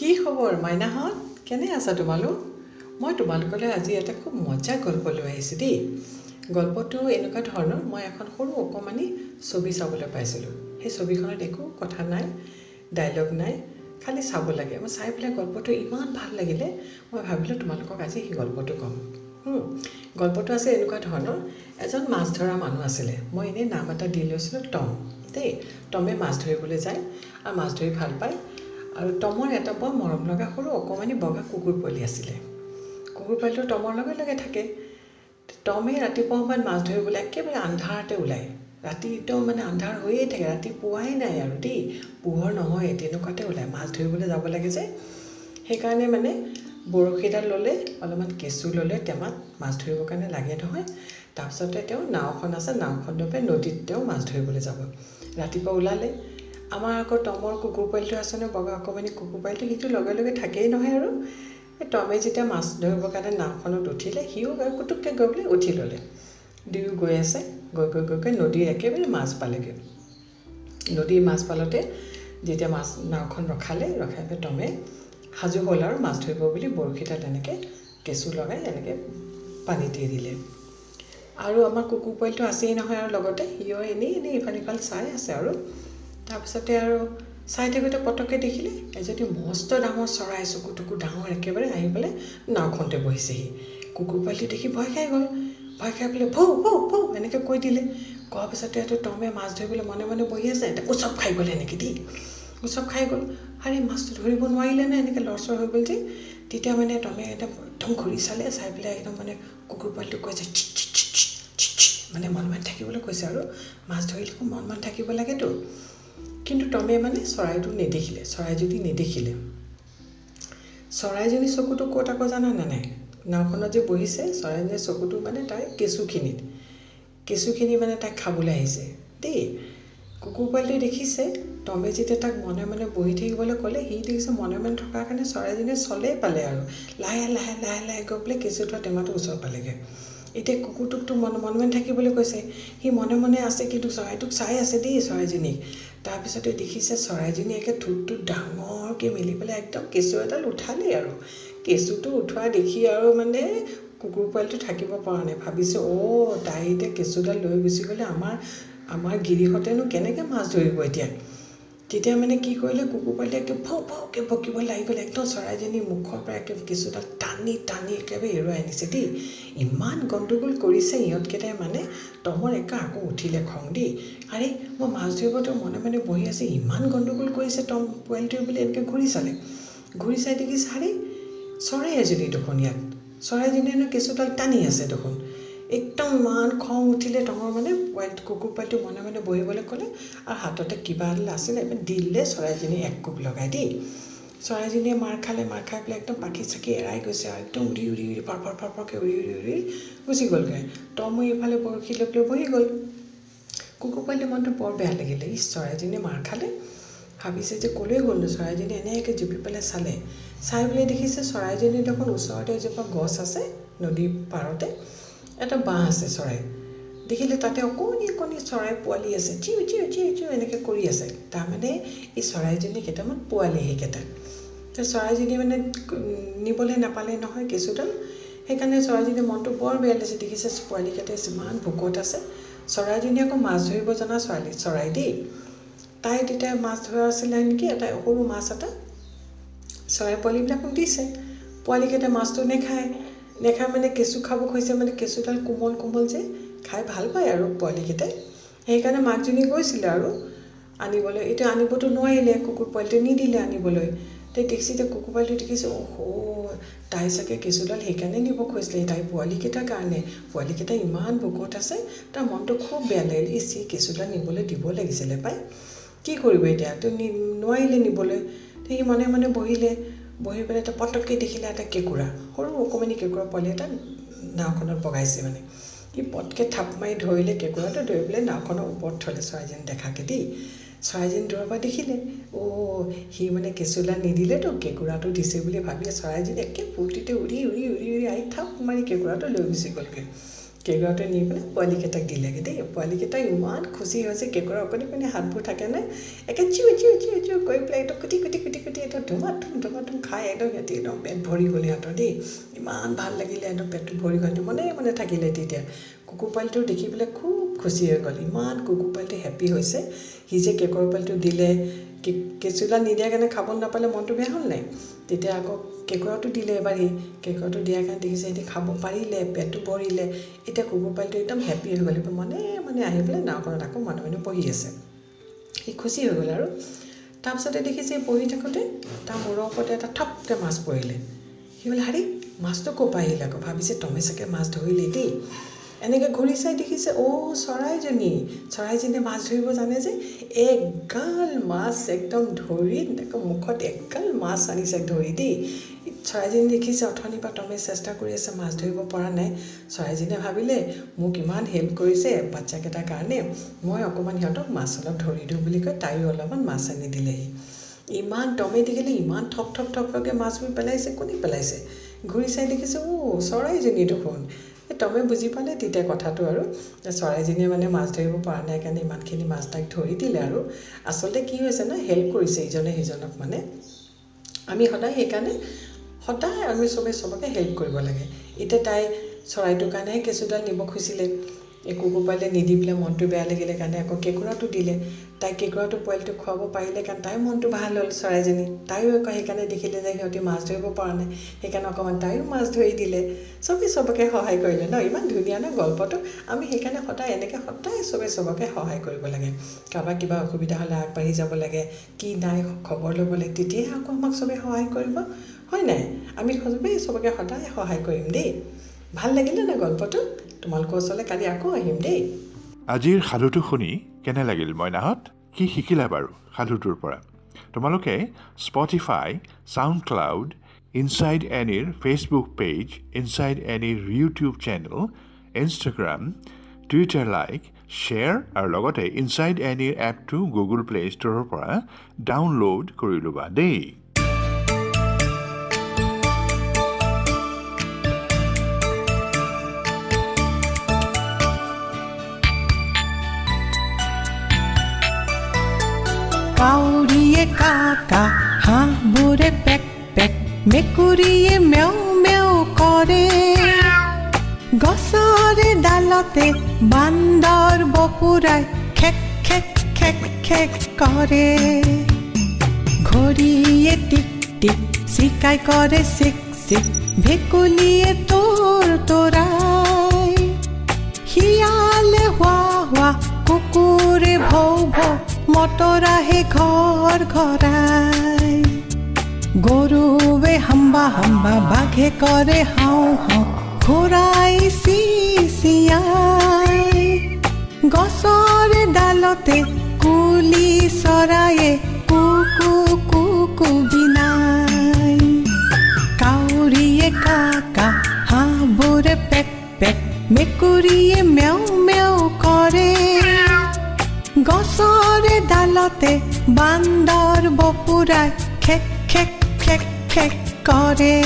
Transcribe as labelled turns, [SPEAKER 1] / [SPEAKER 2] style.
[SPEAKER 1] কি খবৰ মাইনাহঁত? কেনে আছা তোমালোক? মই তোমালোকলৈ আজি এটা খুব মজা গল্প লৈ আহিছোঁ দেই। গল্পটো এনেকুৱা ধৰণৰ মই এখন সৰু অকণমানি ছবি চাবলৈ পাইছিলোঁ। সেই ছবিখনত একো কথা নাই ডাইলগ নাই খালি চাব লাগে। মই চাই পেলাই গল্পটো ইমান ভাল লাগিলে মই ভাবিলোঁ তোমালোকক আজি সেই গল্পটো ক'ম। গল্পটো আছে এনেকুৱা ধৰণৰ এজন মাছ ধৰা মানুহ আছিলে। মই এনেই নাম এটা দি লৈছিলোঁ টম। দেই টমে মাছ ধৰিবলৈ যায় আৰু মাছ ধৰি ভাল পায় আৰু টমৰ এটা বৰ মৰম লগা সৰু অকণমানি বগা কুকুৰ পোৱালি আছিলে। কুকুৰ পোৱালিটো টমৰ লগে লগে থাকে। টমে ৰাতিপুৱা সময়ত মাছ ধৰিবলৈ একেবাৰে আন্ধাৰতে ওলায়। ৰাতি একদম মানে আন্ধাৰ হৈয়ে থাকে ৰাতি পোৱাই নাই আৰু দেই। পোহৰ নহয় তেনেকুৱাতে ওলায়। মাছ ধৰিবলৈ যাব লাগে যে। সেইকাৰণে মানে বৰশীডাল ল'লে অলপমান কেঁচু ল'লে টেমাত মাছ ধৰিবৰ কাৰণে লাগে নহয়। তাৰপিছতে তেওঁ নাওখন আছে নাওখন লৈ পেলাই নদীত তেওঁ মাছ ধৰিবলৈ যাব। ৰাতিপুৱা ওলালে। আমাৰ আকৌ টমৰ কুকুৰ পোৱালিটো আছে নহয় বগা অকণমানি কুকুৰ পোৱালিটো সিটো লগে লগে থাকেই নহয় আৰু। এই টমে যেতিয়া মাছ ধৰিবৰ কাৰণে নাওখনত উঠিলে সিও কুটুককৈ গৈ পেলাই উঠি ল'লে। দুয়ো গৈ আছে গৈ গৈ গৈ গৈ নদীৰ একেবাৰে মাছ পালেগৈ। নদীৰ মাছ পালতে যেতিয়া মাছ নাওখন ৰখালে ৰখাই পেলাই টমে সাজু হ'ল আৰু মাছ ধৰিব বুলি বৰশীডাল এনেকৈ কেঁচু লগাই এনেকৈ পানীত এৰি দিলে। আৰু আমাৰ কুকুৰ পোৱালিটো আছেই নহয় আৰু লগতে সিও এনেই এনেই ইফাল সিফাল চাই আছে আৰু। তাৰপিছতে আৰু চাই থাকোঁতে পটককৈ দেখিলে এজনী মস্ত ডাঙৰ চৰাই চকু টকু ডাঙৰ একেবাৰে আহি পেলাই নাওখনতে বহিছেহি। কুকুৰ পোৱালিটো দেখি ভয় খাই গ'ল। ভয় খাই পেলাই ভৌ ভৌ ভৌ এনেকৈ কৈ দিলে। কোৱাৰ পিছতে এইটো টমে মাছ ধৰিবলৈ মনে মনে বহি আছে এতিয়া উচপ খাই গ'ল এনেকৈ দেই উচপ খাই গ'ল। আৰে মাছটো ধৰিব নোৱাৰিলে নে? এনেকৈ লৰচৰ হৈ গ'ল যে। তেতিয়া মানে টমে একদম একদম ঘূৰি চালে চাই পেলাই একদম মানে কুকুৰ চি চি চি মানে মন মান থাকিবলৈ কৈছে আৰু। মাছ ধৰিলে মন মান থাকিব লাগেতো। কিন্তু টমে মানে চৰাইটো নেদেখিলে চৰাইজনী নেদেখিলে। চৰাইজনী চকুটো ক'ত আকৌ জানানে নাই? নাওখনত যে বহিছে চৰাইজনীৰ চকুটো মানে তাই কেঁচুখিনিত। কেঁচুখিনি মানে তাইক খাবলৈ আহিছে। দেই কুকুৰ পোৱালিটোৱে দেখিছে টমে যেতিয়া তাক মনে মনে বহি থাকিবলৈ ক'লে সি দেখিছে মনে মনে থকাৰ কাৰণে চৰাইজনীয়ে চলেই পালে আৰু। লাহে লাহে লাহে লাহে গৈ পেলাই কেঁচু থোৱা টেমাটো ওচৰ পালেগৈ। এতিয়া কুকুৰটোকতো মন মনে মনে থাকিবলৈ কৈছে সি মনে মনে আছে কিন্তু চৰাইটোক চাই আছে দেই চৰাইজনীক। তাৰপিছতে দেখিছে চৰাইজনী একে ঠোঁটটো ডাঙৰকৈ মেলি পেলাই একদম কেঁচু এডাল উঠালেই আৰু। কেঁচুটো উঠোৱা দেখি আৰু মানে কুকুৰ পোৱালিটো থাকিব পৰা নাই। ভাবিছে অ' তাই এতিয়া কেঁচুডাল লৈ গুচি গ'লে আমাৰ আমাৰ গিৰিহঁতেনো কেনেকৈ মাছ ধৰিব এতিয়া? তেতিয়া মানে কি কৰিলে কুকুৰ পোৱালিটোৱে একে ভৌ ভৌকৈ বকিব লাগি গ'লে। একদম চৰাইজনীৰ মুখৰ পৰা একে কেঁচুডাল টানি টানি একেবাৰে এৰুৱাই আনিছে দেই। ইমান গণ্ডগোল কৰিছে ইহঁতকেইটাই মানে। টমৰ একে আকৌ উঠিলে খং দেই। আৰে মই মাছ ধৰিবতো মনে মনে বহি আছে। ইমান গণ্ডগোল কৰিছে টম পোৱালিটোৱে বুলি এনেকৈ ঘূৰি চালে। ঘূৰি চাই দেখিছে আৰে চৰাই এজনী দেখোন ইয়াত। চৰাইজনীয়েনো কেঁচুডাল টানি আছে দেখোন। একদম ইমান খং উঠিলে টমৰ মানে পোৱালি কুকুৰ পোৱালিটো মনে মনে বহিবলৈ ক'লে আৰু হাততে কিবা এডাল আছিলে দিলে চৰাইজনী এক কোব লগাই দেই। চৰাইজনীয়ে মাৰ খালে মাৰ খাই পেলাই একদম পাখি চাখি এৰাই গৈছে আৰু একদম উৰি উৰি উৰি ফৰ ফৰ ফৰ ফৰকৈ উৰি উৰি উৰি গুচি গ'লগৈ। টমো এইফালে বৰশী লৈ পেলাই বহি গ'ল। কুকুৰ পোৱালিটো মনটো বৰ বেয়া লাগিলে। ই চৰাইজনীয়ে মাৰ খালে। ভাবিছে যে ক'লৈ গ'লনো চৰাইজনী এনেকৈ জুপি পেলাই চালে। চাই পেলাই দেখিছে চৰাইজনী দেখোন ওচৰতে এজোপা গছ আছে নদীৰ পাৰতে। এটা বাঁহ আছে চৰাই দেখিলে তাতে অকণি অকণি চৰাই পোৱালি আছে চিউ চিউ চিউ চিউ এনেকৈ কৰি আছে তাৰমানে এই চৰাইজনী কেইটামান পোৱালি সেইকেইটা তো চৰাইজনীয়ে মানে নিবলৈ নাপালে নহয় কেঁচুডাল সেইকাৰণে চৰাইজনীৰ মনটো বৰ বেয়া লাগিছে দেখিছে পোৱালিকেইটাই যিমান ভোকত আছে চৰাইজনী আকৌ মাছ ধৰিব জনা ছোৱালী চৰাই দেই তাই তেতিয়া মাছ ধৰা আছিলে নেকি এটা সৰু মাছ এটা চৰাই পোৱালিবিলাকক দিছে পোৱালিকেইটা মাছটো নেখায় নেখায় মানে কেঁচু খাব খুজিছে মানে কেঁচুডাল কোমল কোমল যে খাই ভাল পায় আৰু পোৱালিকেইটাই। সেইকাৰণে মাকজনী গৈছিলে আৰু আনিবলৈ এতিয়া আনিবতো নোৱাৰিলে কুকুৰ পোৱালিটোৱে নিদিলে আনিবলৈ। তাই দেখিছে এতিয়া কুকুৰ পোৱালিটো দেখিছে অহ' তাই চাগে কেঁচুডাল সেইকাৰণে নিব খুজিছিলে তাই পোৱালিকেইটাৰ কাৰণে। পোৱালিকেইটা ইমান ভোকত আছে তাৰ মনটো খুব বেয়া লাগিলে। ইচ কেঁচুডাল নিবলৈ দিব লাগিছিলে পাই। কি কৰিব এতিয়া? তো নোৱাৰিলে নিবলৈ। সি মনে মনে বহিলে বহি পেলাই এটা পটককৈ দেখিলে এটা কেঁকুৰা। সৰু অকণমানি কেঁকুৰা পোৱালি এটা নাওখনত বগাইছে মানে। সি পটকৈ থাপ মাৰি ধৰিলে কেঁকুৰাটো ধৰি পেলাই নাওখনৰ ওপৰত থ'লে চৰাইজনী দেখাকৈ দেই। চৰাইজনী দূৰৰ পৰা দেখিলে অ' সি মানে কেঁচুডাল নিদিলেতো কেঁকুৰাটো দিছে বুলি ভাবি চৰাইজনী একে ফূৰ্তিতে উৰি উৰি উৰি উৰি আহি থাপ মাৰি কেঁকুৰাটো লৈ গুচি গ'লগৈ। কেঁকুৰাটো নি পেলাই পোৱালিকেইটাক দিলেগৈ দেই পোৱালিকেইটা ইমান খুচি হৈছে কেঁকুৰা অকণি অকণি হাতবোৰ থাকে নাই একে চিউ চিউ চিউ চিউ কৰি পেলাই একদম কুটি কুটি কুটি কুটি একদম ধুমাধুম ধুমাধুম খাই একদম সিহঁতি একদম পেট ভৰি গ'ল সিহঁতৰ দেই ইমান ভাল লাগিলে একদম পেটটো ভৰি গ'ল মনে মনে থাকিলে তেতিয়া কুকুৰ পোৱালিটো দেখি পেলাই খুব খুচি হৈ গ'ল ইমান কুকুৰ পোৱালিটো হেপী হৈছে সি যে কেঁকুৰা পোৱালিটো দিলে কেঁচুডাল নিদিয়াৰ কাৰণে খাব নাপালে মনটো বেয়া হ'ল নাই? তেতিয়া আকৌ কেঁকুৰাটো দিলে এবাৰ সি। কেঁকুৰাটো দিয়াৰ কাৰণে দেখিছে এতিয়া খাব পাৰিলে পেটটো ভৰিলে। এতিয়া কুকুৰ পোৱালিটো একদম হেপী হৈ গ'ল। মনে মনে আহি পেলাই নাওখনত আকৌ মানুহ মানুহ বহি আছে। সি খুচি হৈ গ'ল আৰু। তাৰপিছতে দেখিছে বহি থাকোঁতে তাৰ মূৰৰ ওপৰতে এটা থপকৈ মাছ পৰিলে। সি বোলে হাৰি মাছটো ক'ৰ পৰা আহিলে আকৌ? ভাবিছে টমে চাগে মাছ ধৰিলেই দেই। এনেকৈ ঘূৰি চাই দেখিছে অ' চৰাইজনী। চৰাইজনীয়ে মাছ ধৰিব জানে যে এগাল মাছ একদম ধৰি আকৌ মুখত এগাল মাছ আনিছে ধৰি দেই। চৰাইজনী দেখিছে অথনিৰ পৰা টমে চেষ্টা কৰি আছে মাছ ধৰিব পৰা নাই। চৰাইজনীয়ে ভাবিলে মোক ইমান হেল্প কৰিছে বাচ্চাকেইটাৰ কাৰণে মই অকণমান সিহঁতক মাছ অলপ ধৰি দিওঁ বুলি কৈ তাইও অলপমান মাছ আনি দিলেহি। ইমান টমে দেখিলে ইমান থপ থপ থপকৈ মাছবোৰ পেলাইছে কোনে পেলাইছে? ঘূৰি চাই দেখিছে অ' চৰাইজনী দেখোন। টমে বুজি পালে তেতিয়া কথাটো আৰু। চৰাইজনীয়ে মানে মাছ ধৰিব পৰা নাই কাৰণে ইমানখিনি মাছ তাইক ধৰি দিলে আৰু। আচলতে কি হৈছে ন হেল্প কৰিছে ইজনে সিজনক মানে। আমি সদায় সেইকাৰণে সদায় আমি চবেই চবকে হেল্প কৰিব লাগে। এতিয়া তাই চৰাইটোৰ কাৰণেহে কেঁচুডাল নিব খুজিছিলে এই কুকুৰ পোৱালিয়ে নিদি পেলাই মনটো বেয়া লাগিলে কাৰণে আকৌ কেঁকুৰাটো দিলে। তাই কেঁকুৰাটো পোৱালিটো খুৱাব পাৰিলে কাৰণ তাইৰ মনটো ভাল হ'ল চৰাইজনী। তাইও আকৌ সেইকাৰণে দেখিলে যে সিহঁতি মাছ ধৰিব পৰা নাই। সেইকাৰণে অকণমান তাইও মাছ ধৰি দিলে। চবেই চবকে সহায় কৰিলে ন? ইমান ধুনীয়া ন গল্পটো? আমি সেইকাৰণে সদায় এনেকৈ সদায় চবেই চবকে সহায় কৰিব লাগে। কাৰোবাৰ কিবা অসুবিধা হ'লে আগবাঢ়ি যাব লাগে। কি নাই খবৰ ল'ব লাগে তেতিয়াহে আকৌ আমাক চবেই সহায় কৰিব। হয় নাই? আমি চবেই চবকে সদায় সহায় কৰিম দেই। ভাল লাগিলে নে গল্পটো? তোমালোকৰ ওচৰলৈ কালি আকৌ আহিম দেই।
[SPEAKER 2] আজিৰ সাধুটো শুনি কেনে লাগিল মইনাহঁত? কি শিকিলা বাৰু সাধুটোৰ পৰা? তোমালোকে স্পটিফাই ছাউণ্ড ক্লাউড ইনচাইড এনিৰ Facebook page inside এনিৰ YouTube channel Instagram Twitter like share আৰু লগতে ইনচাইড এনিৰ এপটো গুগল প্লে' ষ্ট'ৰৰ পৰা ডাউনলোড কৰি ল'বা দেই।
[SPEAKER 3] কাউৰীয়ে কাকা হাঁহবোৰে পেক পেক মেকুৰীয়ে মেও মেও কৰে গছৰে ডালতে বান্দৰ বপুৰাই খেক খেক খেক খেক কৰে ঘড়ীয়ে টিক টিক চিকাই কৰে চিক চিক ভেকুলীয়ে তোৰ তোৰাই শিয়ালে হোৱা হোৱা কুকুৰে ভৌ ভৌ মটৰ আহে ঘৰ ঘৰাই। গৰুৱে হাম্বা হাম্বা বাঘে কৰে হাও হাও ঘূৰাই চিচিয়াই গছৰে ডালতে কুলি চৰায়ে কুকু কুকু বিনাই। কাউৰীয়ে কাকা হাঁহবোৰে পেক পেক মেকুৰীয়ে মেও কৰে সরে ডালতে বান্দর বপুরায় খেক খেক খেক খেক করে।